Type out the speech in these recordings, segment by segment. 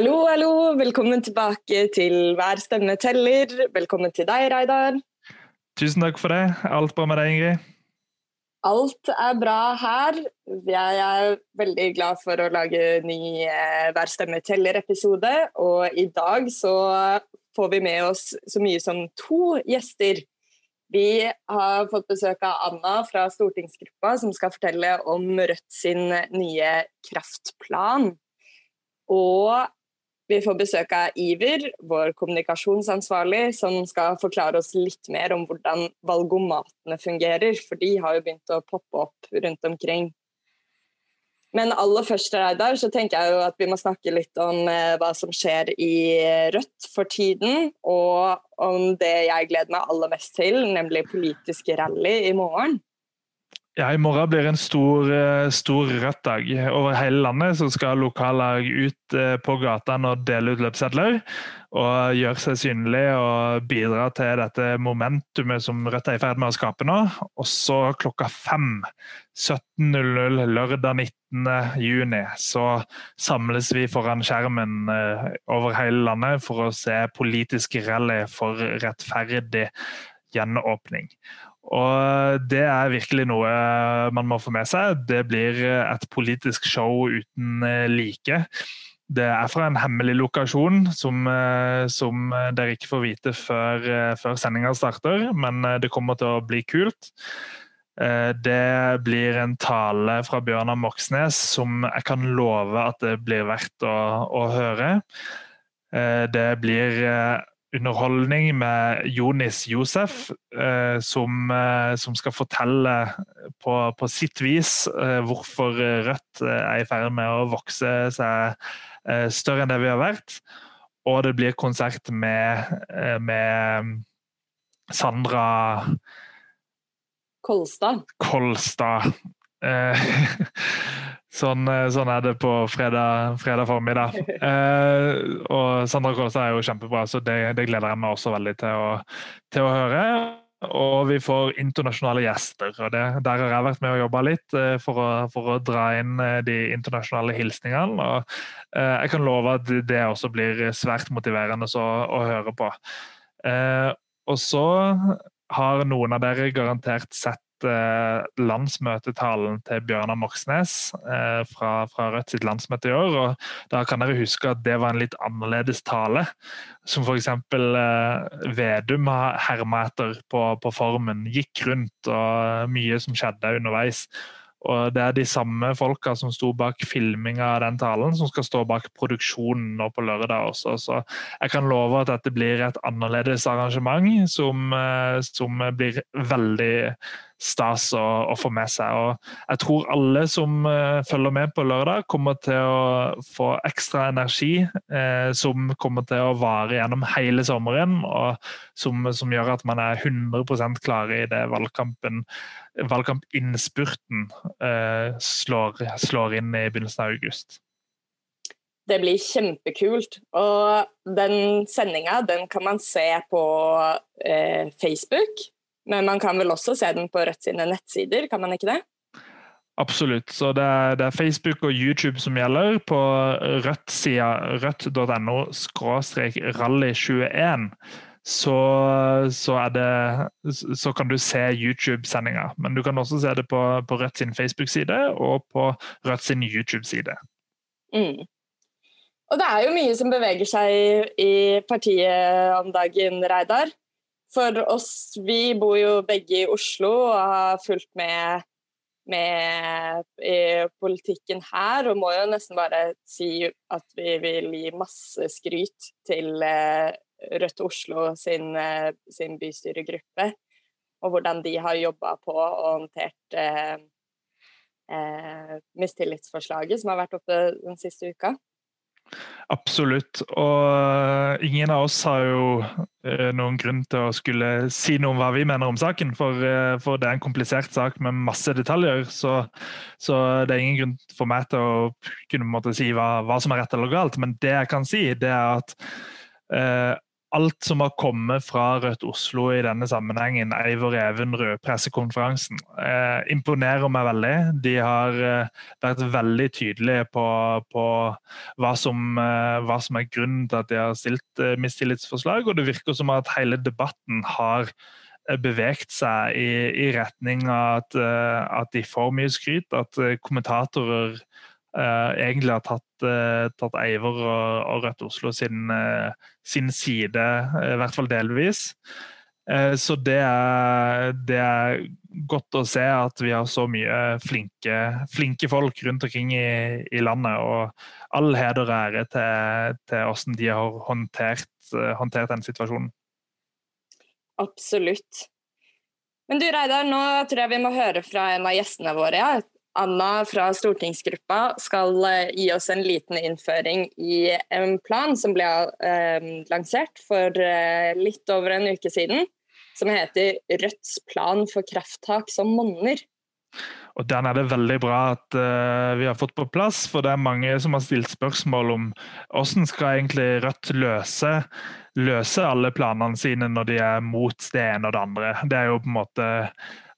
Hallo, hallo. Velkommen tilbake til Hver stemme teller. Velkommen til deg, Reidar. Tusen takk for det. Alt bra med deg, Ingrid? Alt er bra her. Jeg er veldig glad for å lage ny eh, Hver stemme teller-episode. Og i dag så får vi med oss så mye som to gjester. Vi har fått besøk av Anna fra stortingsgruppa, som skal fortelle om Rødt sin nye kraftplan. Og vi får besøk av Iver, vår kommunikasjonsansvarlig, som skal forklare oss litt mer om hvordan valgomatene fungerer, for de har jo begynt å poppe opp rundt omkring. Men aller først Reidar, så tenker jeg jo at vi må snakke litt om eh, hva som skjer i Rødt for tiden, og om det jeg gleder meg aller mest til, nemlig politisk rally i morgen. Ja, I morgen blir en stor, eh, stor Rødt-dag. Over hele landet så skal lokallag ut eh, på gatene og dele ut løpsedler. Og gjøre seg synlig og bidra til dette momentumet som Rødt er i ferd med å skape nå. Og så klokka fem 17.00 lørdag 19. juni, så samles vi foran skjermen eh, over hele landet for å se politisk rally for rettferdig gjenåpning. Og det er virkelig noe man må få med seg. Det blir et politisk show uten eh, like. Det er fra en hemmelig lokasjon som, eh, som dere ikke får vite før, eh, før sendinga starter, men det kommer til å bli kult. Det blir en tale fra Bjørnar Moxnes som jeg kan love at det blir verdt å, å høre. Det blir underholdning med Jonis Josef, eh, som, eh, som, skal fortelle på, på sitt vis eh, hvorfor Rødt er i ferd med å vokse seg større enn det vi har vært. Og det blir konsert med, med Sandra Kolstad. Kolstad. Sånn, eh, sånn, er det på fredag, fredag formiddag. Eh, og Sandra Kaasa er jo kjempebra, så det, det, gleder jeg meg også veldig til å, til å høre. Og vi får internasjonale gjester. og det, Der har jeg vært med og jobba litt eh, for å, for å, dra inn eh, de internasjonale hilsningene. og eh, Jeg kan love at det også blir svært motiverende å, å høre på. Eh, og så har noen av dere garantert sett landsmøtetalen til Bjørnar Moxnes eh, fra, fra, Rødt sitt landsmøte i år. og Da kan dere huske at det var en litt annerledes tale. Som f.eks. Eh, Vedum har herma etter på, på formen. Gikk rundt og mye som skjedde underveis. Og Det er de samme folka som sto bak filminga av den talen, som skal stå bak produksjonen nå på lørdag også. Så jeg kan love at dette blir et annerledes arrangement som, eh, som blir veldig stas å, å, få med seg. Og jeg tror alle som uh, følger med på lørdag, kommer til å få ekstra energi eh, som kommer til å vare gjennom hele sommeren, og som, som gjør at man er 100% klare i det valgkampen valgkampinnspurten uh, slår, slår inn i begynnelsen av august. Det blir kjempekult. Og den sendinga den kan man se på eh, Facebook. Men man kan vel også se den på Rødt sine nettsider, kan man ikke det? Absolutt. Så det er, det er Facebook og YouTube som gjelder. På Rødt-sida rødt.no rally21 så, så, så, kan du se YouTube-sendinga. Men du kan også se det på, på Rødt sin Facebook-side og på Rødt sin YouTube-side. Mm. Og det er jo mye som beveger seg i partiet om dagen, Reidar. For oss, vi bor jo begge i Oslo og har fulgt med, med i politikken her, og må jo nesten bare si at vi vil gi masse skryt til eh, Rødt Oslo sin, eh, sin bystyregruppe, og hvordan de har jobba på og håndtert eh, eh, mistillitsforslaget som har vært oppe den siste uka. Absolutt. Og ingen av oss har jo eh, noen grunn til å skulle si noe om hva vi mener om saken, for, eh, for det er en komplisert sak med masse detaljer. Så, så, det er ingen grunn for meg til å kunne måtte si hva, hva, som er rett eller galt. Men det jeg kan si, det er at eh, alt som har kommet fra Rødt Oslo i denne sammenhengen, Eivor Evenrud, pressekonferansen, eh, imponerer meg veldig. De har eh, vært veldig tydelige på, på hva, som, eh, hva, som, er grunnen til at de har stilt eh, mistillitsforslag, og det virker som at hele debatten har eh, beveget seg i, i retning av at, eh, at, de får mye skryt, at kommentatorer egentlig har tatt uh, tatt Eivor og, og Rødt Oslo sin, uh, sin, side, i hvert fall delvis. Uh, så det er, det er, godt å se at vi har så mye flinke, flinke folk rundt omkring i, i, landet. Og all heder og ære til, til hvordan de har håndtert, håndtert den situasjonen. Absolutt. Men du Reidar, nå tror jeg vi må høre fra en av gjestene våre. Ja. Anna fra stortingsgruppa skal eh, gi oss en liten innføring i en plan som ble eh, lansert for eh, litt over en uke siden. Som heter Rødts plan for krafttak som monner. Og Den er det veldig bra at uh, vi har fått på plass, for det er mange som har stilt spørsmål om hvordan skal egentlig Rødt løse, løse alle planene sine når de er mot det ene og det andre. Det er jo på en måte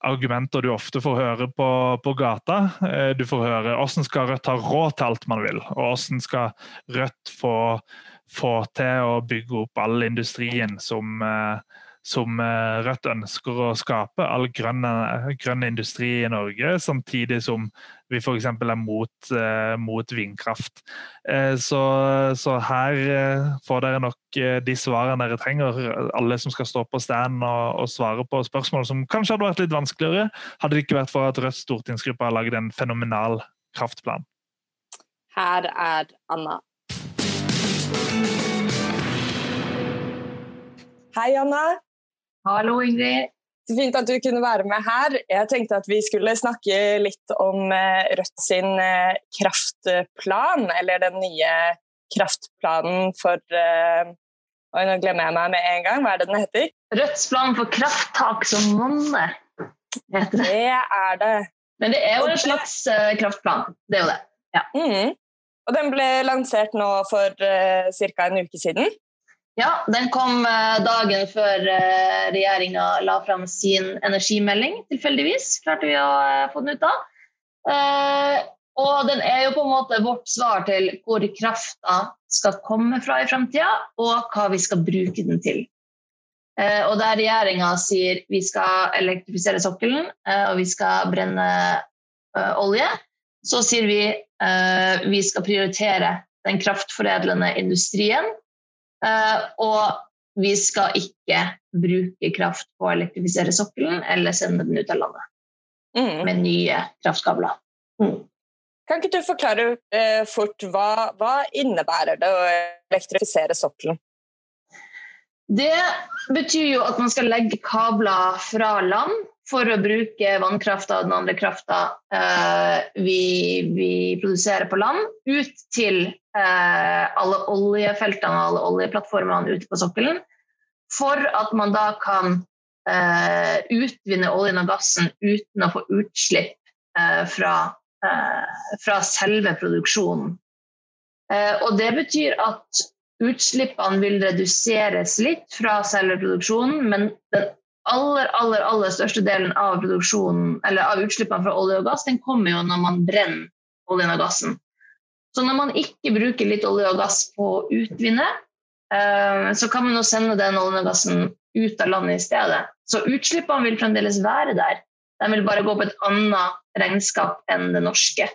argumenter du ofte får høre på, på gata. Eh, du får høre hvordan skal Rødt ha råd til alt man vil, og hvordan skal Rødt få, få til å bygge opp all industrien som, eh, som eh, Rødt ønsker å skape, all grønn, grønn industri i Norge, samtidig som vi f.eks. er mot, eh, mot vindkraft. Eh, så, så, her eh, får dere nok de svarene dere trenger, alle som skal stå på stand og, og, svare på spørsmål som kanskje hadde vært litt vanskeligere, hadde det ikke vært for at Rødts stortingsgruppe har laget en fenomenal kraftplan. Her er Anna. Hei, Anna. Hallo, Ingrid. Så fint at du kunne være med her. Jeg tenkte at vi skulle snakke litt om eh, Rødt sin eh, kraftplan, eller den nye kraftplanen for eh, Oi, nå glemmer jeg meg med en gang. Hva er det den heter? Rødts plan for krafttak som monner, heter det. Det er det. Men det er jo en slags kraftplan. Det er jo det. Ja. Mm. Og den ble lansert nå for uh, ca. en uke siden. Ja, den kom eh, dagen før eh, regjeringa la fram sin energimelding, tilfeldigvis. Klarte vi å eh, få den ut da. Og den er jo på en måte vårt svar til hvor krafta skal komme fra i framtida, og hva vi skal bruke den til. Og der regjeringa sier vi skal elektrifisere sokkelen og vi skal brenne olje, så sier vi vi skal prioritere den kraftforedlende industrien og vi skal ikke bruke kraft på å elektrifisere sokkelen eller sende den ut av landet mm. med nye kraftkabler. Mm. Kan ikke du forklare uh, fort hva, hva innebærer det å elektrifisere sokkelen? Det betyr jo at man skal legge kabler fra land for å bruke vannkrafta og den andre krafta eh, vi, vi, produserer på land, ut til eh, alle oljefeltene og alle oljeplattformene ute på sokkelen. For at man da kan eh, utvinne oljen og gassen uten å få utslipp eh, fra, eh, fra, selve produksjonen. Eh, og det betyr at utslippene vil reduseres litt fra selve produksjonen, men den aller, aller, aller største delen av produksjonen, eller av utslippene fra olje og gass den kommer jo når man brenner oljen og gassen. Så når man ikke bruker litt olje og gass på å utvinne, eh, så kan man jo sende den oljen og gassen ut av landet i stedet. Så utslippene vil fremdeles være der. De vil bare gå på et annet regnskap enn det norske.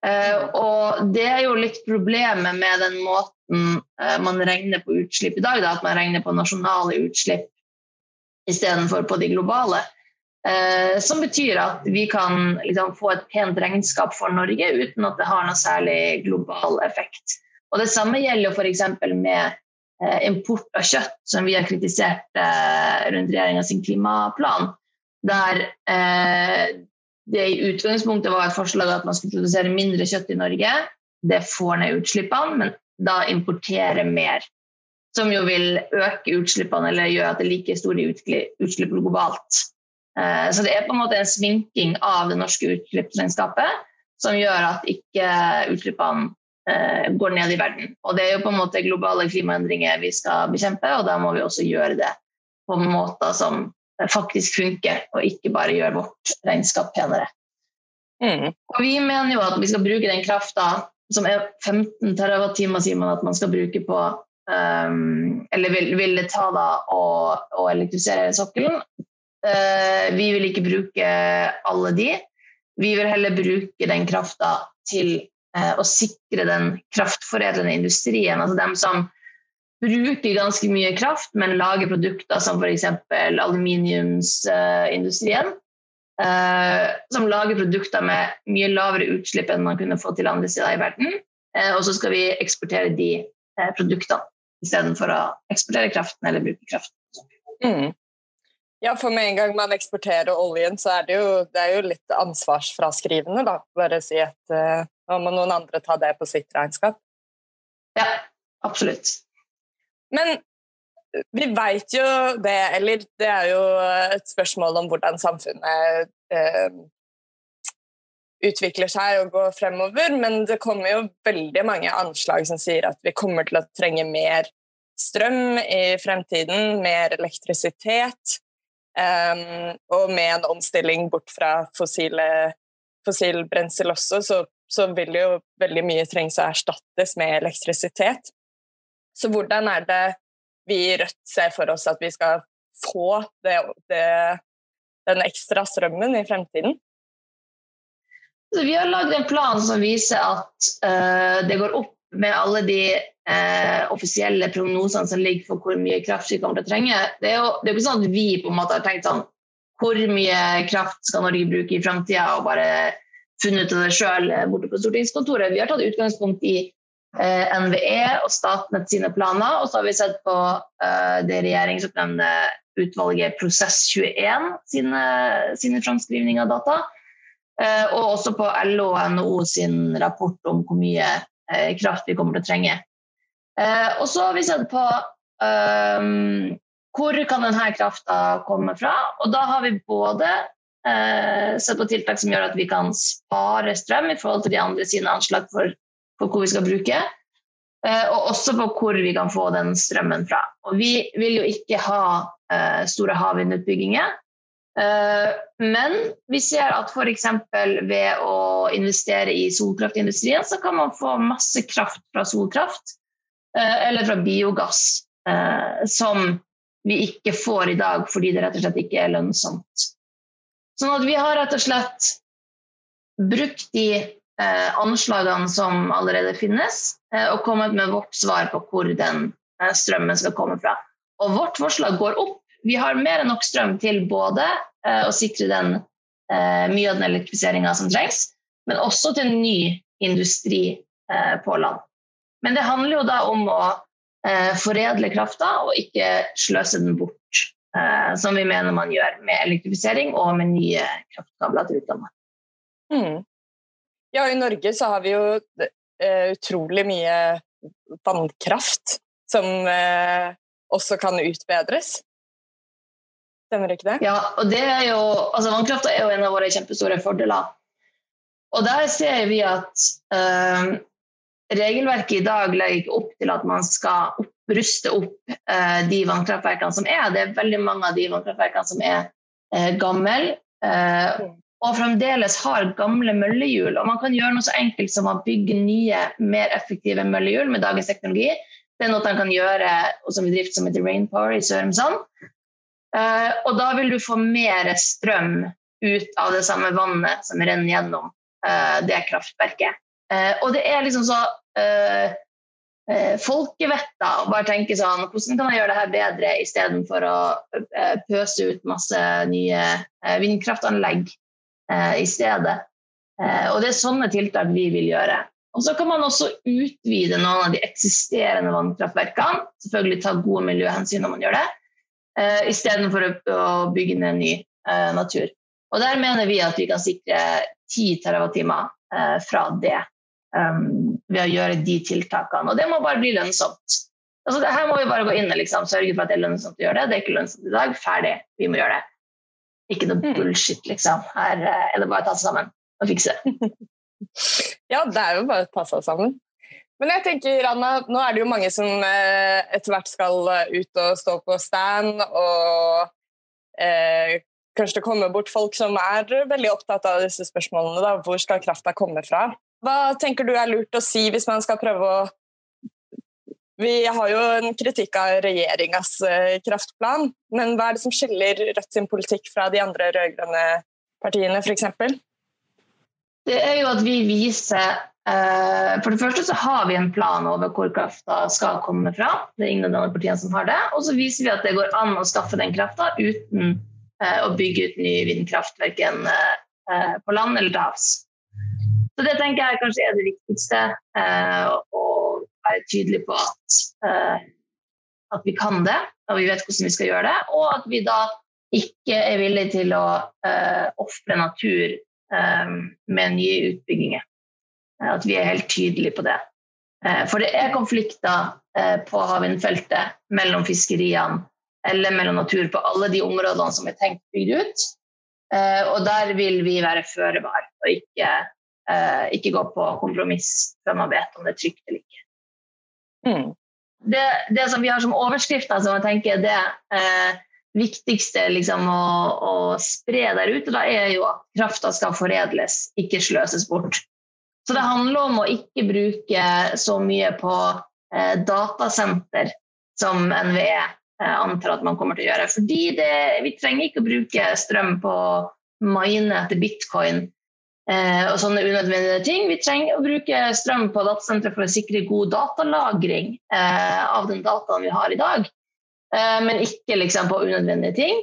Uh, og det er jo litt problemet med den måten uh, man regner på utslipp i dag, da, at man regner på nasjonale utslipp istedenfor på de globale. Eh, som betyr at vi kan liksom, få et pent regnskap for Norge uten at det har noe særlig global effekt. Og Det samme gjelder f.eks. med eh, import av kjøtt, som vi har kritisert eh, rundt regjeringas klimaplan. Der eh, det i utgangspunktet var et forslag at man skulle produsere mindre kjøtt i Norge. Det får ned utslippene, men da importere mer som jo vil øke utslippene eller gjøre at det er like store utslipp globalt. Eh, så det er på en måte en sminking av det norske utslippsregnskapet som gjør at ikke utslippene eh, går ned i verden. Og det er jo på en måte globale klimaendringer vi skal bekjempe, og da må vi også gjøre det på måter som faktisk funker, og ikke bare gjøre vårt regnskap penere. Mm. Og vi mener jo at vi skal bruke den krafta som er 15 TWh, sier man at man skal bruke på um, Eller vil, vil, ta da og, og elektrifisere sokkelen. Uh, vi vil ikke bruke alle de. Vi vil heller bruke den krafta til uh, å sikre den kraftforedlende industrien. Altså dem som bruker ganske mye kraft, men lager produkter som f.eks. aluminiumsindustrien. Uh, som lager produkter med mye lavere utslipp enn man kunne få til andre steder i verden. Og så skal vi eksportere de produktene istedenfor å eksportere kraften eller bruke kraft. Mm. Ja, for med en gang man eksporterer oljen, så er det jo, det er jo litt ansvarsfraskrivende, da. Bare si at nå må noen andre ta det på sitt regnskap. Ja, absolutt. Men vi veit jo det, eller det er jo et spørsmål om hvordan samfunnet eh, utvikler seg og går fremover, men det kommer jo veldig mange anslag som sier at vi kommer til å trenge mer strøm i fremtiden, mer elektrisitet, um, og med en omstilling bort fra fossile, fossil brensel også, så, så vil jo veldig mye trengs å erstattes med elektrisitet. Så hvordan er det vi i Rødt ser for oss at vi skal få det, det, den ekstra strømmen i fremtiden? Så vi har lagd en plan som viser at uh, det går opp med alle de uh, offisielle prognosene som ligger for hvor mye kraft vi kommer til å trenge. Det er jo det er ikke sånn at vi på en måte har tenkt sånn hvor mye kraft skal Norge bruke i framtida, og bare funnet det sjøl borte på stortingskontoret. Vi har tatt utgangspunkt i uh, NVE og Statnett sine planer. Og så har vi sett på eh, det regjeringsoppnevnte utvalget Prosess21 sine, sine framskrivninger av data. Eh, og også på LO og NHO sin rapport om hvor mye eh, kraft vi kommer til å trenge. Eh, og så har vi sett på um, hvor kan denne krafta komme fra? Og da har vi både sett på tiltak som gjør at vi kan spare strøm i forhold til de andre sine anslag for for hvor vi skal bruke. Uh, og også på hvor vi kan få den strømmen fra. Og vi vil jo ikke ha uh, store havvindutbygginger. Uh, men vi ser at f.eks. ved å investere i solkraftindustrien, så kan man få masse kraft fra solkraft uh, eller fra biogass som vi ikke får i dag fordi det rett og slett ikke er lønnsomt. Sånn at vi har rett og slett brukt de eh, anslagene som allerede finnes, eh, og kommet med vårt svar på hvor den eh, strømmen skal komme fra. Og vårt forslag går opp. Vi har mer enn nok strøm til både eh, å sikre den, eh, mye av den elektrifiseringa som trengs, men også til ny industri eh, på land. Men det handler jo da om å foredle krafta og ikke sløse den bort, som vi mener man gjør med elektrifisering og med nye kraftkabler til utlandet. Mm. Ja, i Norge så har vi jo utrolig mye vannkraft som også kan utbedres. Stemmer ikke det? Ja, og det er jo altså Vannkraft er jo en av våre kjempestore fordeler. Og der ser vi at eh, regelverket i dag legger ikke opp til at man skal opp, ruste opp eh, de vannkraftverkene som er. Det er veldig mange av de vannkraftverkene som er eh, gamle. Eh, og fremdeles har gamle møllehjul. Og man kan gjøre noe så enkelt som å bygge nye, mer effektive møllehjul med dagens teknologi. Det er noe man kan gjøre hos en bedrift som heter Rainpower i Sørumsand. Uh, og da vil du få mer strøm ut av det samme vannet som renner gjennom uh, det kraftverket. Uh, og det er liksom så folkevetta å bare tenke sånn Hvordan kan jeg gjøre det her bedre istedenfor å pøse ut masse nye vindkraftanlegg eh, i stedet. Eh, og det er sånne tiltak vi vil gjøre. Og Så kan man også utvide noen av de eksisterende vannkraftverkene. Selvfølgelig ta gode miljøhensyn når man gjør det, eh, istedenfor å, bygge ned ny eh, natur. Og Der mener vi at vi kan sikre 10 TWh eh, fra det um, ved å gjøre de tiltakene. Og det må bare bli lønnsomt. Altså, det her må vi bare gå inn og liksom, sørge for at det er lønnsomt å gjøre det. Det er ikke lønnsomt i dag. Ferdig. Vi må gjøre det. Ikke noe mm. bullshit, liksom. Her eh, er det bare å ta seg sammen og fikse. ja, det er jo bare å ta seg sammen. Men jeg tenker, Anna, nå er det jo mange som eh, etter hvert skal eh, ut og stå på stand, og eh, kanskje det kommer bort folk som er veldig opptatt av disse spørsmålene. Da. Hvor skal krafta komme fra? Hva tenker du er lurt å si hvis man skal prøve å Vi har jo en kritikk av regjeringas eh, kraftplan, men hva er det som skiller Rødt sin politikk fra de andre rød-grønne partiene, f.eks.? Det er jo at vi viser for det første så har vi en plan over hvor krafta skal komme fra. Det er ingen av de partiene som har det. Og så viser vi at det går an å skaffe den krafta uten eh, å bygge ut ny vindkraft, verken eh, på land eller til havs. Så det tenker jeg kanskje er det viktigste. Å være tydelig på at, at vi kan det, og vi vet hvordan vi skal gjøre det. Og at vi da ikke er villige til å ofre natur med nye utbygginger. Eh, at vi er helt tydelige på det. Eh, for det er konflikter eh, på havvindfeltet mellom fiskeriene eller mellom natur på alle de områdene som er tenkt bygd ut. Og der vil vi være føre var og ikke, ikke, gå på kompromiss før man vet om det er trygt eller ikke. Mm. Det, det, som vi har som overskrifter, som jeg tenker det eh, viktigste liksom, å, å, spre der ute, da er jo at krafta skal foredles, ikke sløses bort. Så det handler om å ikke bruke så mye på eh, datasenter som NVE eh, antar at man kommer til å gjøre. Fordi det, vi trenger ikke å bruke strøm på å mine etter bitcoin eh, og sånne unødvendige ting. Vi trenger å bruke strøm på datasentre for å sikre god datalagring eh, av den dataen vi har i dag, eh, men ikke liksom, på unødvendige ting.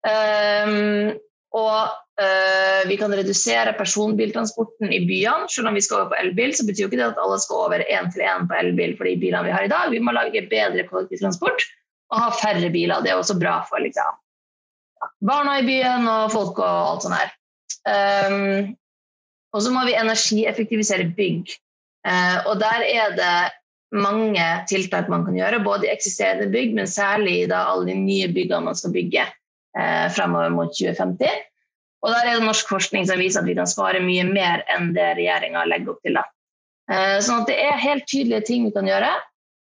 Um, og øh, vi kan redusere personbiltransporten i byene. Selv om vi skal over på elbil, så betyr jo ikke det at alle skal over én til én på elbil for de bilene vi har i dag. Vi må lage bedre kollektivtransport og ha færre biler. Det er også bra for liksom, barna i byen og folk og alt sånt her. Um, og så må vi energieffektivisere bygg. Uh, og der er det mange tiltak man kan gjøre, både i eksisterende bygg, men særlig i alle de nye byggene man skal bygge eh, fremover mot 2050. Og der er det norsk forskning som viser at vi kan spare mye mer enn det regjeringa legger opp til. Da. Eh, sånn at det er helt tydelige ting vi kan gjøre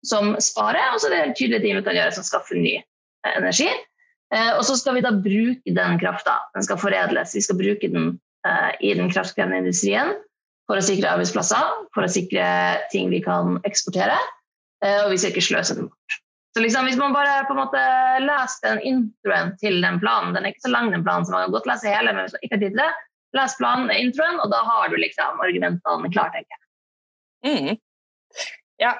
som sparer, og så er det helt tydelige ting vi kan gjøre som skaffer ny eh, energi. Eh, og så skal vi da bruke den krafta. Den skal foredles. Vi skal bruke den i den kraftkrevende industrien for å sikre arbeidsplasser, for å sikre ting vi kan eksportere. Og vi skal ikke sløse den bort. Så liksom, hvis man bare på en måte leser den introen til den planen, den er ikke så lang, den planen, så man kan godt lese hele, men hvis man ikke har tid til det, les planen, introen, og da har du liksom argumentene klare, tenker jeg. Mm. Ja,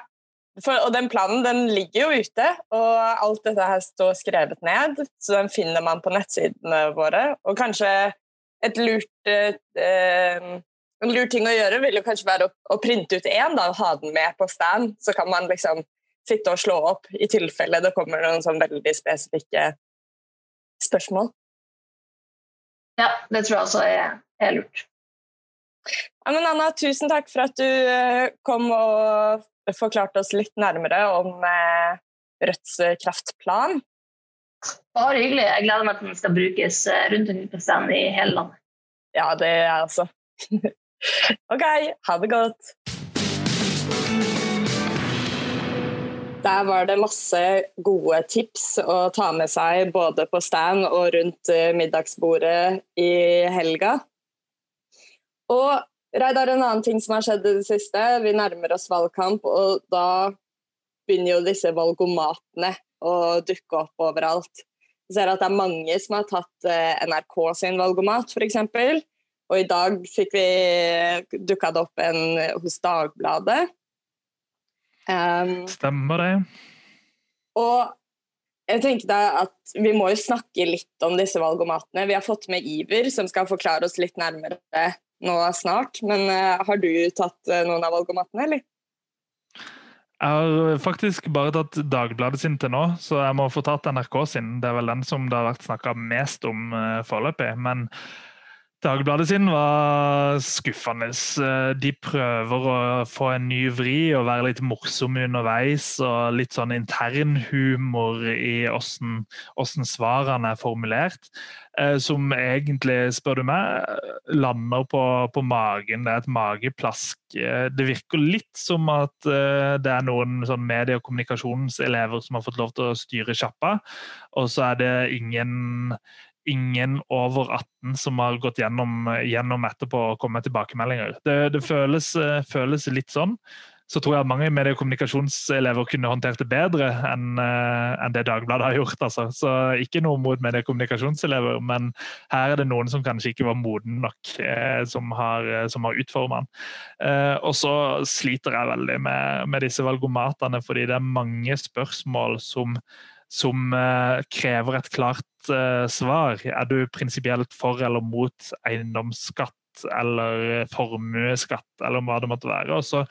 For, og den planen den ligger jo ute, og alt dette her står skrevet ned, så den finner man på nettsidene våre. Og kanskje et lurt eh, en lur ting å gjøre vil jo kanskje være å, å printe ut én og ha den med på stand. Så kan man liksom sitte og slå opp i tilfelle det kommer noen sånn veldig spesifikke spørsmål. Ja, det tror jeg også er, er lurt. Ja, men Anna, tusen takk for at du eh, kom og forklarte oss litt nærmere om eh, Rødts eh, kraftplan. Bare hyggelig. Jeg gleder meg til den skal brukes rundt omkring i hele landet. Ja, det er jeg også. OK, ha det godt. Der var det masse gode tips å ta med seg både på stand og rundt eh, middagsbordet i helga. Og Reidar, en annen ting som har skjedd i det siste. Vi nærmer oss valgkamp, og da begynner jo disse valgomatene å dukke opp overalt. Vi ser at det er mange som har tatt eh, NRK sin valgomat, f.eks. Og i dag fikk vi dukka det opp en hos Dagbladet. Um, Stemmer det. Og jeg tenkte at Vi må jo snakke litt om disse valgomatene. Vi har fått med Iver, som skal forklare oss litt nærmere nå snart. Men uh, har du tatt uh, noen av valgomatene, eller? Jeg har faktisk bare tatt Dagbladet sin til nå, så jeg må få tatt NRK sin. Det er vel den som det har vært snakka mest om uh, foreløpig. Men Dagbladet sin var skuffende. De prøver å få en ny vri og være litt morsomme underveis. Og litt sånn internhumor i hvordan svarene er formulert. Eh, som egentlig, spør du meg, lander på, på magen. Det er et mageplask. Eh, det virker litt som at eh, det er noen sånn medie- og kommunikasjonselever som har fått lov til å styre sjappa, og så er det ingen ingen over 18 som har gått gjennom, gjennom etterpå og kommet med tilbakemeldinger. Det, det føles, føles, litt sånn. Så tror jeg at mange medie- og kommunikasjonselever kunne håndtert det bedre enn, en det Dagbladet har gjort. Altså. Så ikke noe mot medie- og kommunikasjonselever, men her er det noen som kanskje ikke var moden nok, eh, som har, uh, har utforma den. og så sliter jeg veldig med, med disse valgomatene, fordi det er mange spørsmål som som krever et klart svar. Er du prinsipielt for eller mot eiendomsskatt eller formuesskatt, eller hva det måtte være? Og så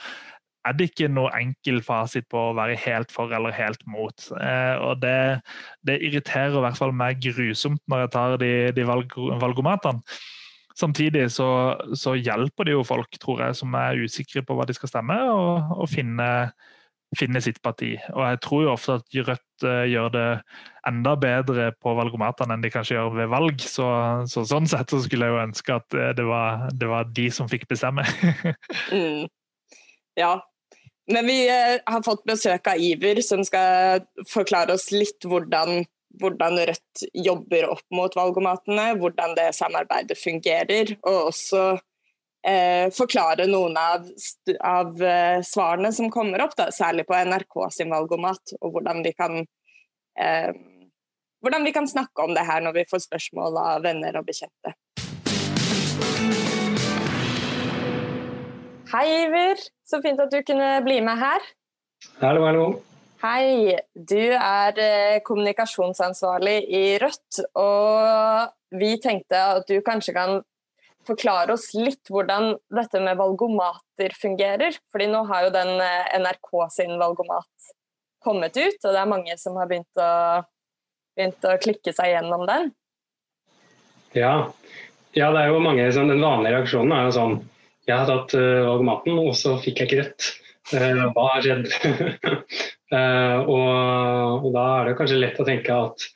er det ikke noe enkel fasit på å være helt for eller helt mot. Uh, og det, det, irriterer i hvert fall meg grusomt når jeg tar de, de valg, valgomatene. Samtidig så, så, hjelper det jo folk, tror jeg, som er usikre på hva de skal stemme, å finne finne sitt parti. Og jeg tror jo ofte at Rødt uh, gjør det enda bedre på valgomatene enn de kanskje gjør ved valg. Så, så sånn sett så skulle jeg jo ønske at uh, det, var, det, var, de som fikk bestemme. mm. Ja. Men vi uh, har fått besøk av Iver, som skal forklare oss litt hvordan, hvordan Rødt jobber opp mot valgomatene, hvordan det samarbeidet fungerer, og også eh, forklare noen av, av eh, svarene som kommer opp, da, særlig på NRK sin valgomat, og hvordan vi kan eh, hvordan vi kan snakke om det her når vi får spørsmål av venner og bekjente. Hei, Iver. Så fint at du kunne bli med her. Hallo, hallo. Hei. Du er eh, kommunikasjonsansvarlig i Rødt, og vi tenkte at du kanskje kan forklare oss litt hvordan dette med valgomater fungerer. Fordi nå har jo den eh, NRK sin valgomat kommet ut, og det er mange som har begynt å, begynt å klikke seg gjennom den. Ja. ja, det er jo mange som Den vanlige reaksjonen er jo sånn Jeg har tatt uh, valgomaten, og så fikk jeg ikke rett. Uh, hva har skjedd? uh, og, og da er det kanskje lett å tenke at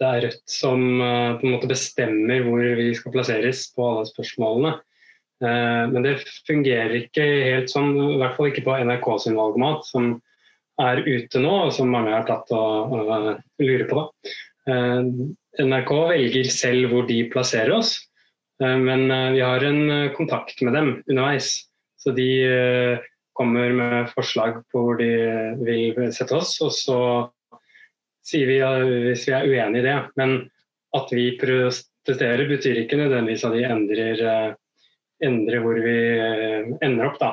det er Rødt som uh, på en måte bestemmer hvor vi skal plasseres på alle spørsmålene. Uh, men det fungerer ikke helt sånn, i hvert fall ikke på NRK sin valgmat, som er ute nå, og som mange har tatt og, og lurer på. Da. NRK velger selv hvor de plasserer oss, men vi har en kontakt med dem underveis. Så de kommer med forslag på hvor de vil sette oss, og så sier vi hvis vi er uenig i det. Men at vi protesterer betyr ikke nødvendigvis at vi endrer, eh, endrer hvor vi eh, ender opp. Da.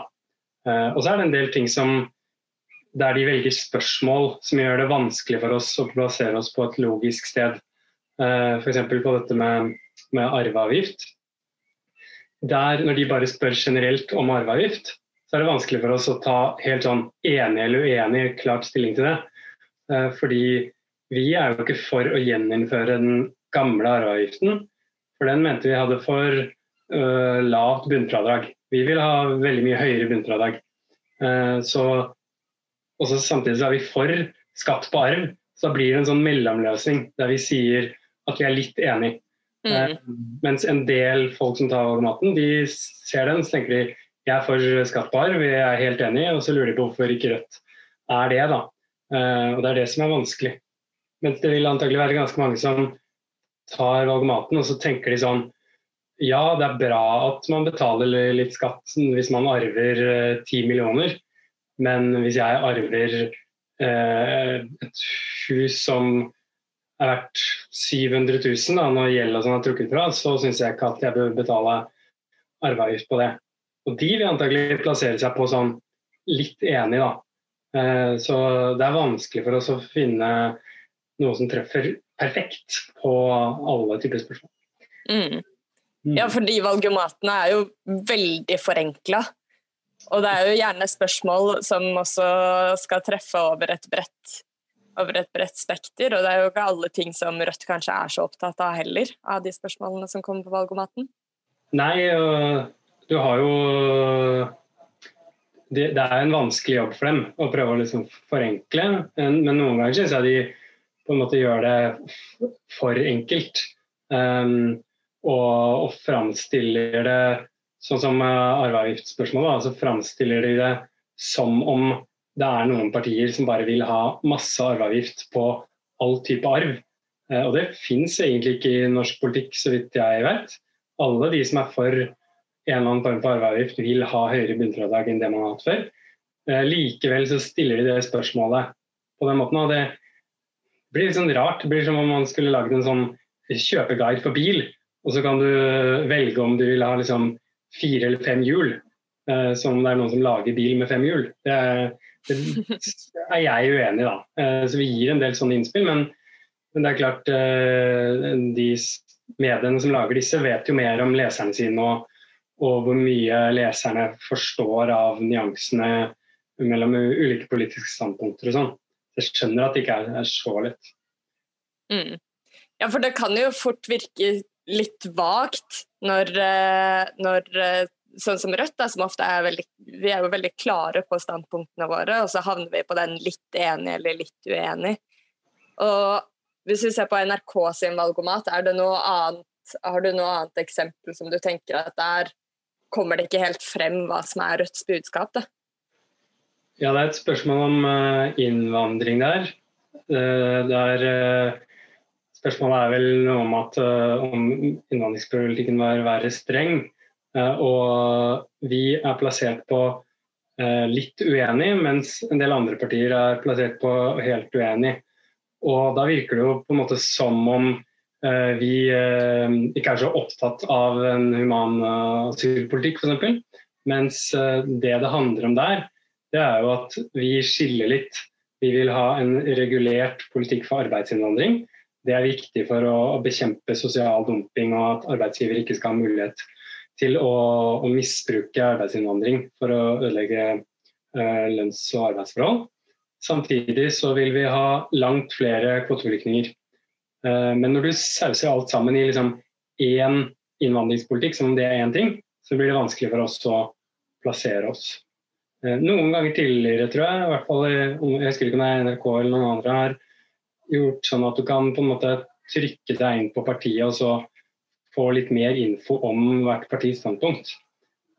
Eh, og så er det en del ting som der de velger spørsmål som gjør det vanskelig for oss å plassere oss på et logisk sted. F.eks. på dette med, med arveavgift. Der, når de bare spør generelt om arveavgift, så er det vanskelig for oss å ta helt sånn enig eller uenig klart stilling til det. Fordi vi er jo ikke for å gjeninnføre den gamle arveavgiften, for den mente vi hadde for uh, lavt bunnfradrag. Vi vil ha veldig mye høyere bunnfradrag. Uh, så, også samtidig så er vi for skatt på arv, så da blir det en sånn mellomløsning der vi sier at vi er litt enig. Mm. Uh, mens en del folk som tar over maten, de ser den så tenker de jeg er for skatt på arv, vi er helt enige, og så lurer de på hvorfor ikke Rødt er det. da. og Det er det som er vanskelig. Mens det vil antagelig være ganske mange som tar valgomaten og så tenker de sånn Ja, det er bra at man betaler litt skatt hvis man arver eh, ti eh, millioner, men hvis jeg arver eh, et hus som er verdt 700 000 da, når gjeld og sånn er trukket fra, så syns jeg ikke at jeg bør betale arveavgift på det. Og de vil antagelig plassere seg på sånn litt enig, da. Eh, så det er vanskelig for oss å finne noe som treffer perfekt på alle typer spørsmål. Mm. mm. Ja, fordi valgomatene er jo veldig forenkla. Og det er jo gjerne spørsmål som også skal treffe over et bredt, over et bredt spekter. Og det er jo ikke alle ting som Rødt kanskje er så opptatt av heller, av de spørsmålene som kommer på valgomaten. Nei, du har jo det, det, er en vanskelig jobb for dem å prøve å liksom forenkle, men, men noen ganger syns jeg de på en måte gjør det for enkelt. Um, og, og framstiller det sånn som arveavgiftsspørsmålet, altså framstiller de det som om det er noen partier som bare vil ha masse arveavgift på all type arv. Uh, og det fins egentlig ikke i norsk politikk, så vidt jeg vet. Alle de som er for en eller annen form for arveavgift, vil ha høyere bunnfradrag enn det man har hatt før. Uh, likevel så stiller de det spørsmålet på den måten. og det blir litt sånn rart. Det blir som om man skulle lagd en sånn kjøpeguide for bil, og så kan du velge om du vil ha liksom fire eller fem hjul. Uh, som det er noen som lager bil med fem hjul. Det er, det er jeg uenig i, da. Uh, så vi gir en del sånne innspill, men, men det er klart uh, de mediene som lager disse, vet jo mer om leserne sine og, og hvor mye leserne forstår av nyansene mellom ulike politiske standpunkter og sånn. Jeg skjønner at det ikke er, er så lett. Mm. Ja, for det kan jo fort virke litt vagt når, når sånn som Rødt, da, som ofte er veldig Vi er jo veldig klare på standpunktene våre, og så havner vi på den litt enig eller litt uenig. Og hvis vi ser på NRK sin valgomat, er det noe annet, har du noe annet eksempel som du tenker at der kommer det ikke helt frem hva som er Rødts budskap? da? Ja, det er et spørsmål om uh, innvandring der. Uh, der uh, spørsmålet er vel noe om at om innvandringspolitikken var være streng. Eh, og vi er plassert på eh, litt uenig, mens en del andre partier er plassert på helt uenig. Og da virker det jo på en måte som om eh, vi ikke er så opptatt av en human asylpolitikk, f.eks. Mens det det handler om der, det er jo at vi skiller litt. Vi vil ha en regulert politikk for arbeidsinnvandring. Det er viktig for å bekjempe sosial dumping og at arbeidsgiver ikke skal ha mulighet til å, å misbruke arbeidsinnvandring for å ødelegge eh, lønns- og arbeidsforhold. Samtidig så vil vi ha langt flere kvoteflyktninger. Eh, men når du sauser alt sammen i liksom én innvandringspolitikk, som om det er én ting, så blir det vanskelig for oss å plassere oss. Eh, noen ganger tidligere, tror jeg, i hvert fall, jeg husker ikke om det er NRK eller noen andre, har gjort sånn at du kan på en måte trykke deg inn på partiet og så få litt mer info om hvert partis standpunkt.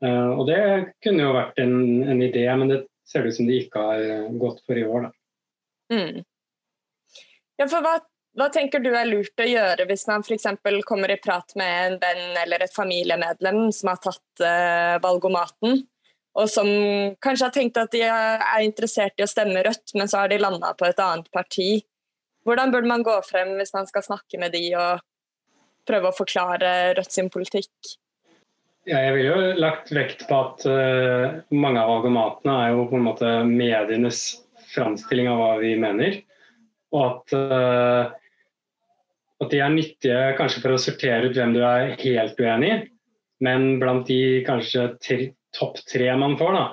Uh, og det kunne jo vært en, en, idé, men det ser det ut som de ikke har eh, gått for i år. Mm. Ja, for hva, hva, tenker du er lurt å gjøre hvis man f.eks. kommer i prat med en venn eller et familiemedlem som har tatt uh, valgomaten, og som kanskje har tenkt at de er interessert i å stemme Rødt, men så har de landa på et annet parti. Hvordan burde man gå frem hvis man skal snakke med de og prøve å forklare Rødt sin politikk? Ja, jeg ville jo lagt vekt på at uh, mange av valgomatene er jo på en måte medienes framstilling av hva vi mener. Og at, uh, at de er nyttige kanskje for å sortere ut hvem du er helt uenig i. Men blant de kanskje topp tre man får, da,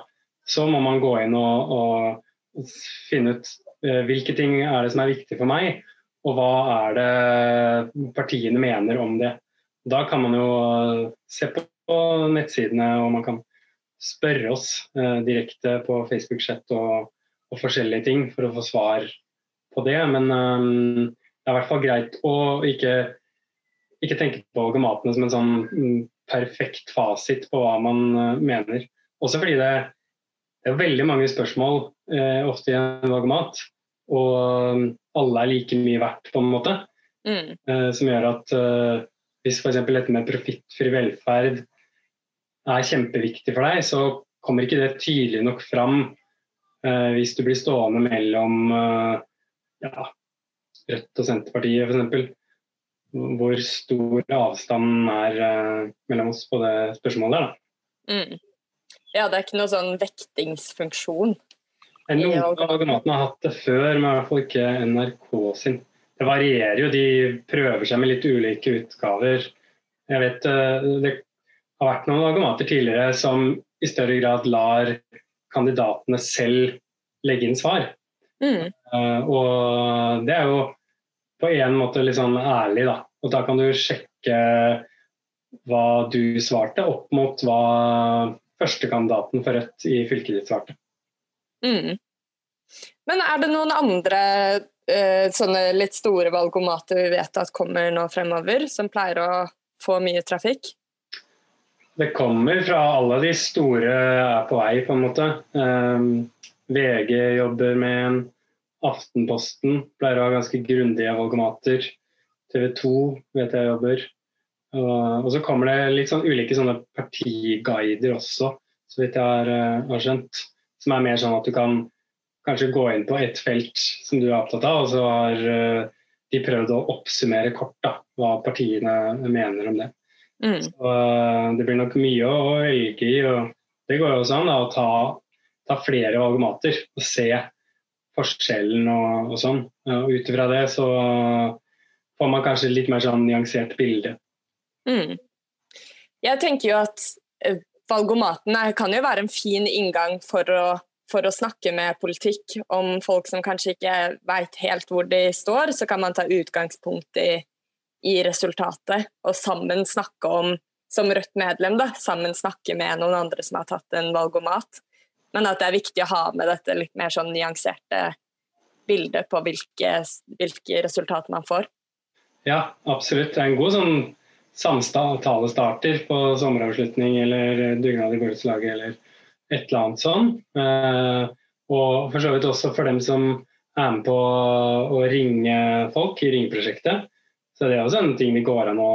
så må man gå inn og, og finne ut uh, hvilke ting er det som er viktig for meg og hva er det partiene mener om det. Da kan man jo se på nettsidene, og man kan spørre oss eh, direkte på Facebook-chat og, og, forskjellige ting for å få svar på det. Men um, det er i hvert fall greit å ikke, ikke tenke på gamatene som en sånn mm, perfekt fasit på hva man uh, mener. Også fordi det, det er veldig mange spørsmål eh, ofte i en valgomat. Og um, alle er like mye verdt, på en måte. Mm. Eh, som gjør at eh, hvis f.eks. dette med profittfri velferd er kjempeviktig for deg, så kommer ikke det tydelig nok fram eh, hvis du blir stående mellom ja, Rødt og Senterpartiet f.eks. Hvor stor avstanden er mellom oss på det spørsmålet. Mm. Ja, det er ikke noe sånn vektingsfunksjon. Noen av automatene har hatt det før, men i hvert fall ikke NRK sin. Det varierer jo, de prøver seg med litt ulike utgaver. Jeg vet eh, Det har vært noen automater tidligere som i større grad lar kandidatene selv legge inn svar. Mm. Uh, og det er jo på en måte litt sånn ærlig, da. Og da kan du sjekke hva du svarte, opp mot hva førstekandidaten for Rødt i fylket ditt svarte. Mm. Men er det noen andre uh, sånne litt store valgomater vi vet at kommer nå fremover, som pleier å få mye trafikk? Det kommer fra alle de store er på vei, på en måte. Um, VG jobber med en. Aftenposten pleier å ha ganske grundige valgomater. TV 2 vet jeg jobber. Og, så kommer det litt sånn ulike sånne partiguider også, så vidt jeg har, har skjønt. Som er mer sånn at du kan kanskje gå inn på ett felt som du er opptatt av, og så har uh, de prøvd å oppsummere kort da, hva partiene mener om det. Mm. Så, uh, det blir nok mye å velge i. og Det går jo også an da, å ta, ta, flere valgomater og se forskjellen og, og sånn. Og Ut ifra det så får man kanskje litt mer sånn nyansert bilde. Mm. Jeg tenker jo at valgomatene valgomaten kan jo være en fin inngang for å for å snakke med politikk om folk som kanskje ikke vet helt hvor de står, så kan man ta utgangspunkt i, i resultatet og sammen snakke om, som Rødt-medlem, da, sammen snakke med noen andre som har tatt en valgomat. Men at det er viktig å ha med dette litt mer sånn nyanserte bildet på hvilke, hvilke resultater man får. Ja, absolutt. Det er en god sånn samtalestarter på sommeravslutning eller dugnad i borettslaget eller et eller annet sånn. Eh, og for så vidt også for dem som er med på å ringe folk i ringeprosjektet. Så det er også en ting det går an å,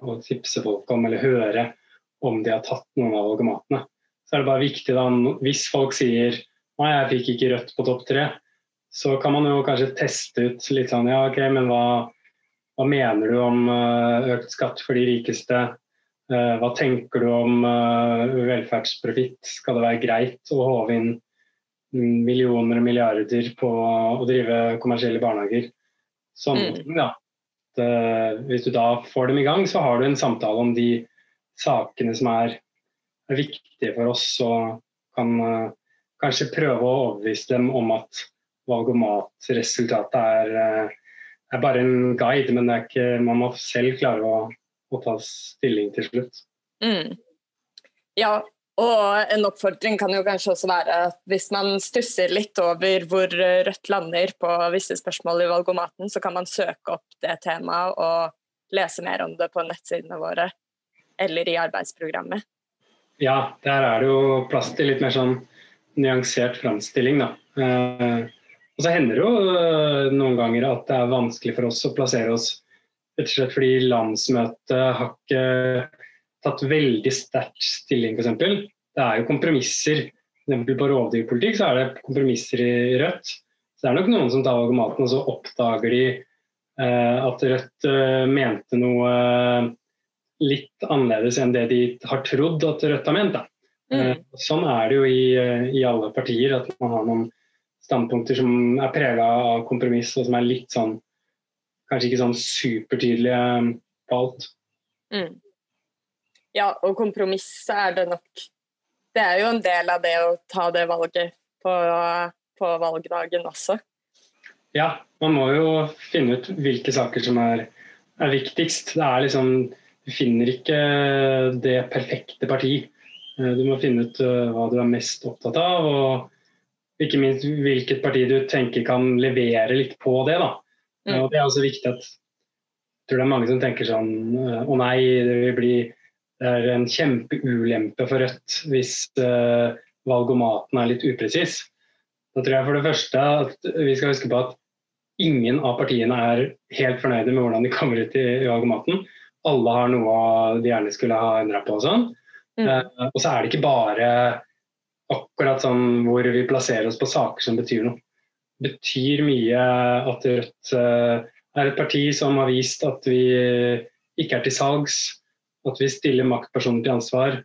å tipse folk om, eller høre om de har tatt noen av valgomatene. Så er det bare viktig da, hvis folk sier nei, jeg fikk ikke rødt på topp tre, så kan man jo kanskje teste ut litt sånn ja, ok, men hva, hva mener du om eh, økt skatt for de rikeste? Eh, hva tenker du om eh, velferdsprofitt? Skal det være greit å håve inn millioner og milliarder på å drive kommersielle barnehager? Sånn, mm. ja. Det, hvis du da får dem i gang, så har du en samtale om de sakene som er, er viktige for oss, og kan uh, kanskje prøve å overbevise dem om at valgomatresultatet er, uh, er bare en guide, men ikke, man må selv klare å å ta stilling til slutt. Mm. Ja, og en oppfordring kan jo kanskje også være at hvis man stusser litt over hvor Rødt lander på visse spørsmål i valgomaten, så kan man søke opp det temaet og lese mer om det på nettsidene våre eller i arbeidsprogrammet. Ja, der er det jo plass til litt mer sånn nyansert framstilling, da. Eh, og så hender det jo eh, noen ganger at det er vanskelig for oss å plassere oss Rett og slett fordi landsmøtet har ikke tatt veldig sterkt stilling, f.eks. Det er jo kompromisser. For på rovdyrpolitikk så er det kompromisser i Rødt. Så det er nok noen som tar valgomaten, og så oppdager de eh, at Rødt eh, mente noe litt annerledes enn det de har trodd at Rødt har ment. Mm. Eh, sånn er det jo i, eh, i, alle partier, at man har noen standpunkter som er prega av kompromiss, og som er litt sånn kanskje ikke sånn supertydelige um, på alt. Mm. Ja, og kompromiss er det nok Det er jo en del av det å ta det valget på, på valgdagen også. Ja, man må jo finne ut hvilke saker som er, er viktigst. Det er liksom Du finner ikke det perfekte parti. Eh, du må finne ut eh, hva du er mest opptatt av, og ikke minst hvilket parti du tenker kan levere litt på det. da. Mm. Og det er også viktig at jeg tror det er mange som tenker sånn Å nei, det vil bli det er en kjempeulempe for Rødt hvis uh, valgomaten er litt upresis. Da tror jeg for det første at vi skal huske på at ingen av partiene er helt fornøyde med hvordan de kommer ut i, i valgomaten. Alle har noe de gjerne skulle ha endra på og sånn. Mm. Uh, og så er det ikke bare akkurat sånn hvor vi plasserer oss på saker som betyr noe betyr mye at Rødt eh, er et parti som har vist at vi ikke er til salgs. At vi stiller maktpersoner til ansvar.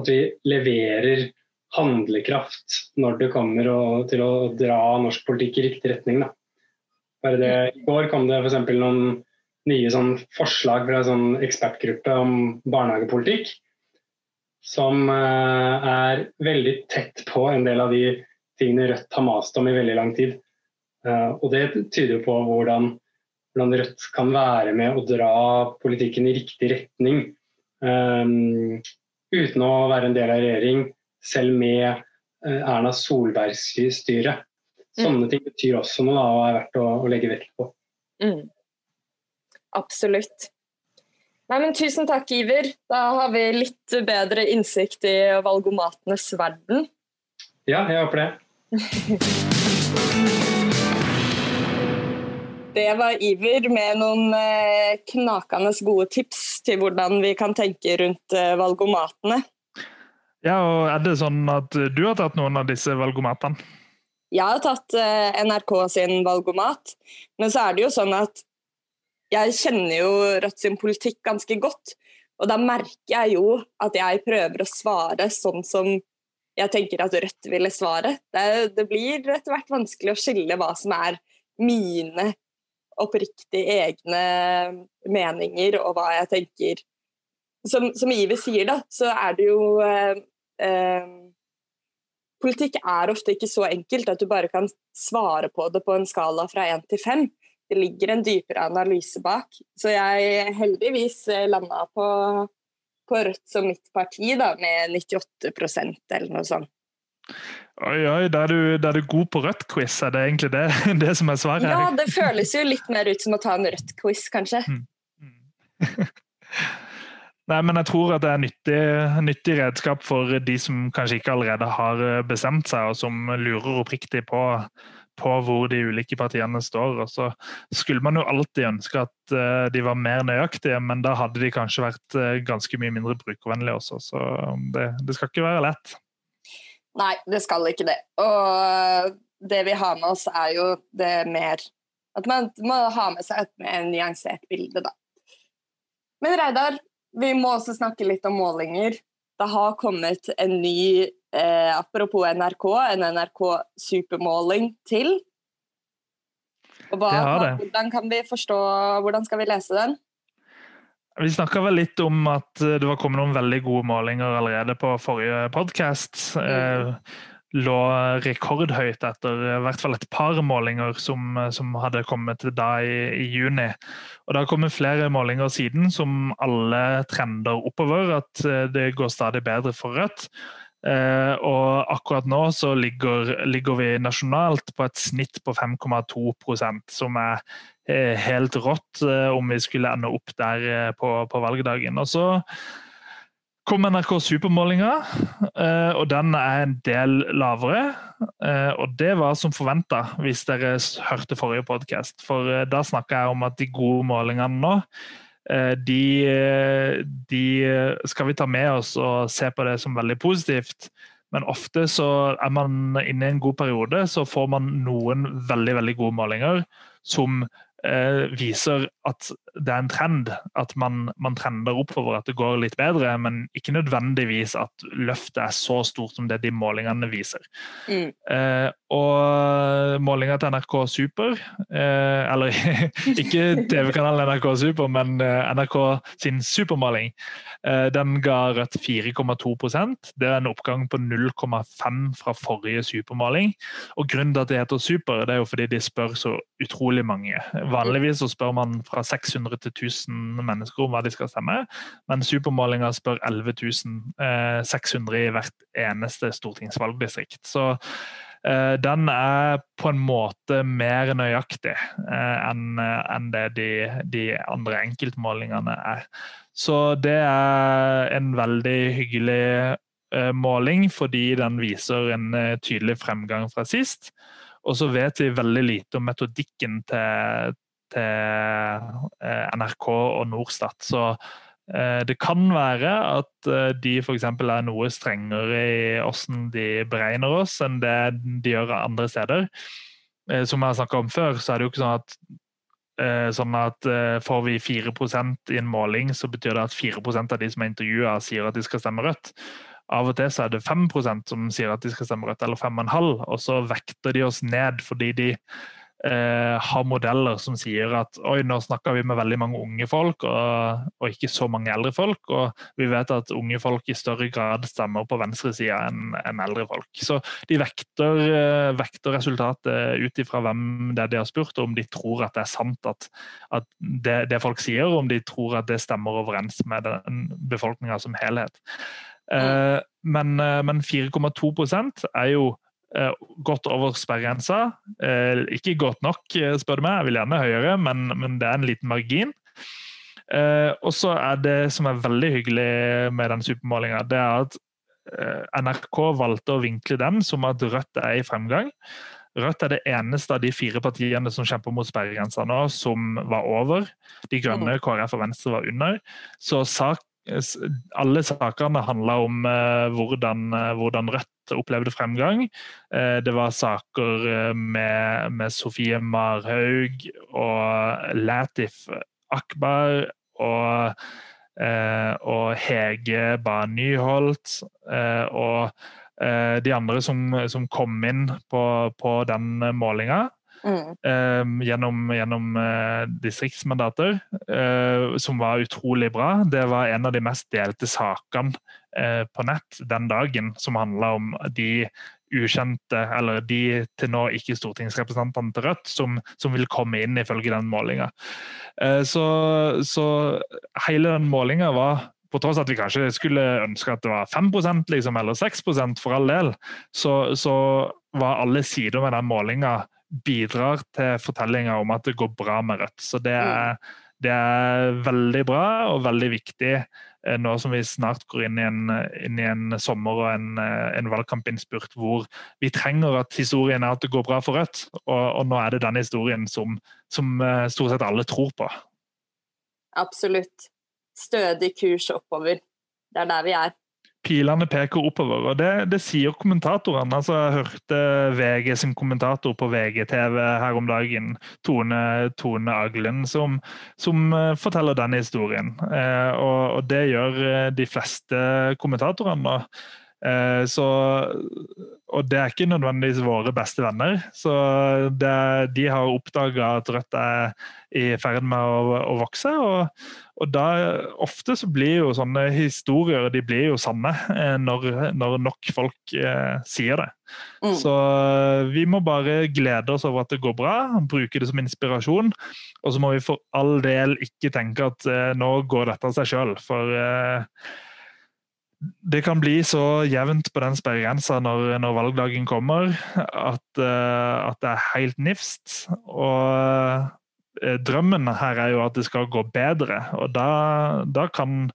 At vi leverer handlekraft når det kommer til å dra norsk politikk i riktig retning. Da. Bare det, I går kom det f.eks. noen nye sånn forslag fra en sånn ekspertgruppe om barnehagepolitikk. Som uh, er veldig tett på en del av de tingene Rødt har mast om i veldig lang tid. Eh, og det tyder på hvordan, hvordan, Rødt kan være med å dra politikken i riktig retning. um, uten å være en del av regjering, selv med Erna Solbergs styre. Mm. Sånne ting betyr også noe og er verdt å, å legge vekt på. Mm. Absolutt. Nei, men Tusen takk, Iver. Da har vi litt bedre innsikt i valgomatenes verden. Ja, jeg håper det. Det var Iver med noen eh, knakende gode tips til hvordan vi kan tenke rundt eh, valgomatene. Ja, og Er det sånn at du har tatt noen av disse valgomatene? Jeg har tatt eh, NRK sin valgomat, men så er det jo sånn at jeg kjenner jo Rødt sin politikk ganske godt. Og da merker jeg jo at jeg prøver å svare sånn som jeg tenker at Rødt ville svare. Det, det blir etter hvert vanskelig å skille hva som er mine oppriktig egne meninger og hva jeg tenker. Som, som Ive sier, da, så er det jo eh, eh, Politikk er ofte ikke så enkelt at du bare kan svare på det på en skala fra én til fem. Det ligger en dypere analyse bak. Så jeg heldigvis eh, landa på, på Rødt som mitt parti, da, med 98% eller noe sånt. Oi, oi, da er, du, da er du god på rødt-quiz, er det egentlig det, det som er svaret? Ja, det føles jo litt mer ut som å ta en rødt-quiz, kanskje. Mm. Mm. Nei, men jeg tror at det er nyttig, nyttig redskap for de som kanskje ikke allerede har eh, bestemt seg, og som lurer oppriktig på, på hvor de ulike partiene står. Og så skulle man jo alltid ønske at eh, de var mer nøyaktige, men da hadde de kanskje vært eh, ganske mye mindre brukervennlige også. Så det, det skal ikke være lett. Nei, det skal ikke det. Og det vi har med oss, er jo det mer At man må ha med seg et mer nyansert bilde, da. Men Reidar, vi må også snakke litt om målinger. Det har kommet en ny, eh, apropos NRK, en NRK supermåling til. Og hva, hvordan kan vi forstå, hvordan skal vi lese den? Vi snakka vel litt om at det var kommet noen veldig gode målinger allerede på forrige podkast. Mm. Eh, lå rekordhøyt etter i hvert fall et par målinger som, som hadde kommet da i, i, juni. Og Det har kommet flere målinger siden som alle trender oppover. At eh, det går stadig bedre for Rødt. Eh, og akkurat nå så ligger, ligger, vi nasjonalt på et snitt på 5,2% som er Eh, helt rått eh, om vi skulle ende opp der på, på valgdagen. Og så kom NRK Supermålinga, og den er en del lavere. Og det var som forventa, hvis dere hørte forrige podkast. For da snakka jeg om at de gode målingene nå, de, de, skal vi ta med oss og se på det som veldig positivt. Men ofte så er man inne i en god periode, så får man noen veldig, veldig gode målinger som Eh, viser at det er en trend. At man, man, trender oppover, at det går litt bedre. Men ikke nødvendigvis at løftet er så stort som det de målingene viser. Mm. Eh, og målinga til NRK Super, eh, eller ikke TV-kanalen NRK Super, men eh, NRK sin supermåling, eh, den ga Rødt 4,2% Det er en oppgang på 0,5 fra forrige supermåling. Og grunnen til at det heter super, det er jo fordi de spør så utrolig mange Vanligvis så spør man fra 600 til 1000 mennesker om hva de skal stemme, men supermålinga spør 11 600 i hvert eneste stortingsvalgdistrikt. Så eh, den er på en måte mer nøyaktig eh, enn det de, andre enkeltmålingene er. Så det er en veldig hyggelig eh, måling, fordi den viser en tydelig fremgang fra sist. Og så vet vi veldig lite om metodikken til, til eh, NRK og Norstat. Så eh, det kan være at eh, de f.eks. er noe strengere i hvordan de beregner oss, enn det de gjør andre steder. Som jeg har snakka om før, så er det jo ikke sånn at sånn at Får vi 4 i en måling, så betyr det at 4% av de som er intervjua, sier at de skal stemme rødt. Av og til så er det 5% som sier at de skal stemme rødt, eller 5,5 og så vekter de oss ned fordi de eh, har modeller som sier at oi, nå snakker vi med veldig mange unge folk og, og, ikke så mange eldre folk. Og vi vet at unge folk i større grad stemmer på venstresida enn en eldre folk. Så de vekter, eh, vekter resultatet ut ifra hvem det er de har spurt, og om de tror at det er sant at, at det, det, folk sier, og om de tror at det stemmer overens med den befolkninga som helhet. Eh, men, eh, men 4,2 er jo godt over sperregrensa. Eh, ikke godt nok, eh, spør du meg. Jeg vil gjerne høyere, men, men det er en liten margin. og så er det som er veldig hyggelig med den supermålinga, det er at NRK valgte å vinkle den som at Rødt er i fremgang. Rødt er det eneste av de fire partiene som kjemper mot sperregrensa nå, som var over. De grønne, mm. KrF og Venstre var under. Så sak, alle sakene handla om hvordan, hvordan Rødt opplevde fremgang. Eh, det var saker eh, med, med Sofie Marhaug og Latif Akbar og, eh, og Hege Bae Nyholt. og de andre som, som kom inn på, på den målinga. Mm. Uh, gjennom, gjennom uh, distriktsmandater, uh, som var utrolig bra. Det var en av de mest delte sakene på nett den dagen, som handla om de ukjente, eller de til nå ikke stortingsrepresentantene til Rødt, som, som vil komme inn ifølge den målinga. Så, så, hele den målinga var på tross at vi kanskje skulle ønske at det var 5% liksom, eller 6 for all del, så, så var alle sider med den målinga bidrar til fortellinga om at det går bra med Rødt. Så det er, det er veldig bra og veldig viktig eh, nå som vi snart går inn i en, inn i en sommer og en, eh, en valgkampinnspurt hvor vi trenger at historien er at det går bra for Rødt. Og, og nå er det den historien som, som, eh, stort sett alle tror på. Absolutt. Stødig kurs oppover. Det er der vi er pilene peker oppover. og Det, det sier kommentatorene. altså Jeg hørte VG sin kommentator på VGTV her om dagen, Tone, Tone Aglen, som, som, eh, forteller den historien. Eh, og, og, det gjør eh, de fleste kommentatorene. Eh, så, og det er ikke nødvendigvis våre beste venner. Så det, de har oppdaga at Rødt er i ferd med å, å vokse. Og, og, da ofte så blir jo sånne historier de blir jo sanne eh, når, når nok folk eh, sier det. Mm. Så vi må bare glede oss over at det går bra, bruke det som inspirasjon. Og så må vi for all del ikke tenke at eh, nå går dette av seg sjøl. For eh, det kan bli så jevnt på den sperregrensa når, når, valgdagen kommer, at, uh, at, det er helt nifst. Og uh, drømmen her er jo at det skal gå bedre, og da, da kan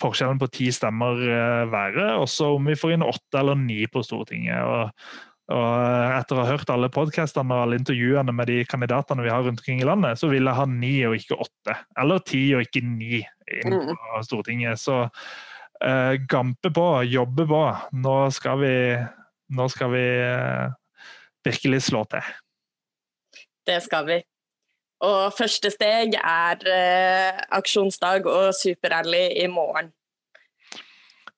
forskjellen på ti stemmer uh, være, også om vi får inn åtte eller ni på Stortinget. Og, og etter å ha hørt alle podkastene og alle intervjuene med de kandidatene vi har rundt omkring i landet, så vil jeg ha ni og ikke åtte. Eller ti og ikke ni inn mm. på Stortinget. Så uh, gampe på, jobbe på. Nå skal vi, nå skal vi uh, virkelig slå til. Det skal vi. Og første steg er uh, aksjonsdag og superrally i morgen.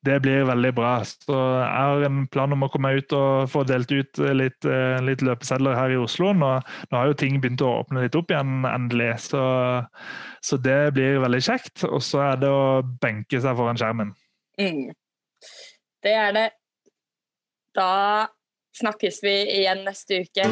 Det blir veldig bra. Så jeg har en plan om å komme ut og få delt ut litt, litt løpesedler her i Oslo. Nå, nå, har jo ting begynt å åpne litt opp igjen, endelig. Så, så det blir veldig kjekt. Og så er det å benke seg foran skjermen. Mm. Det er det. Da snakkes vi igjen neste uke.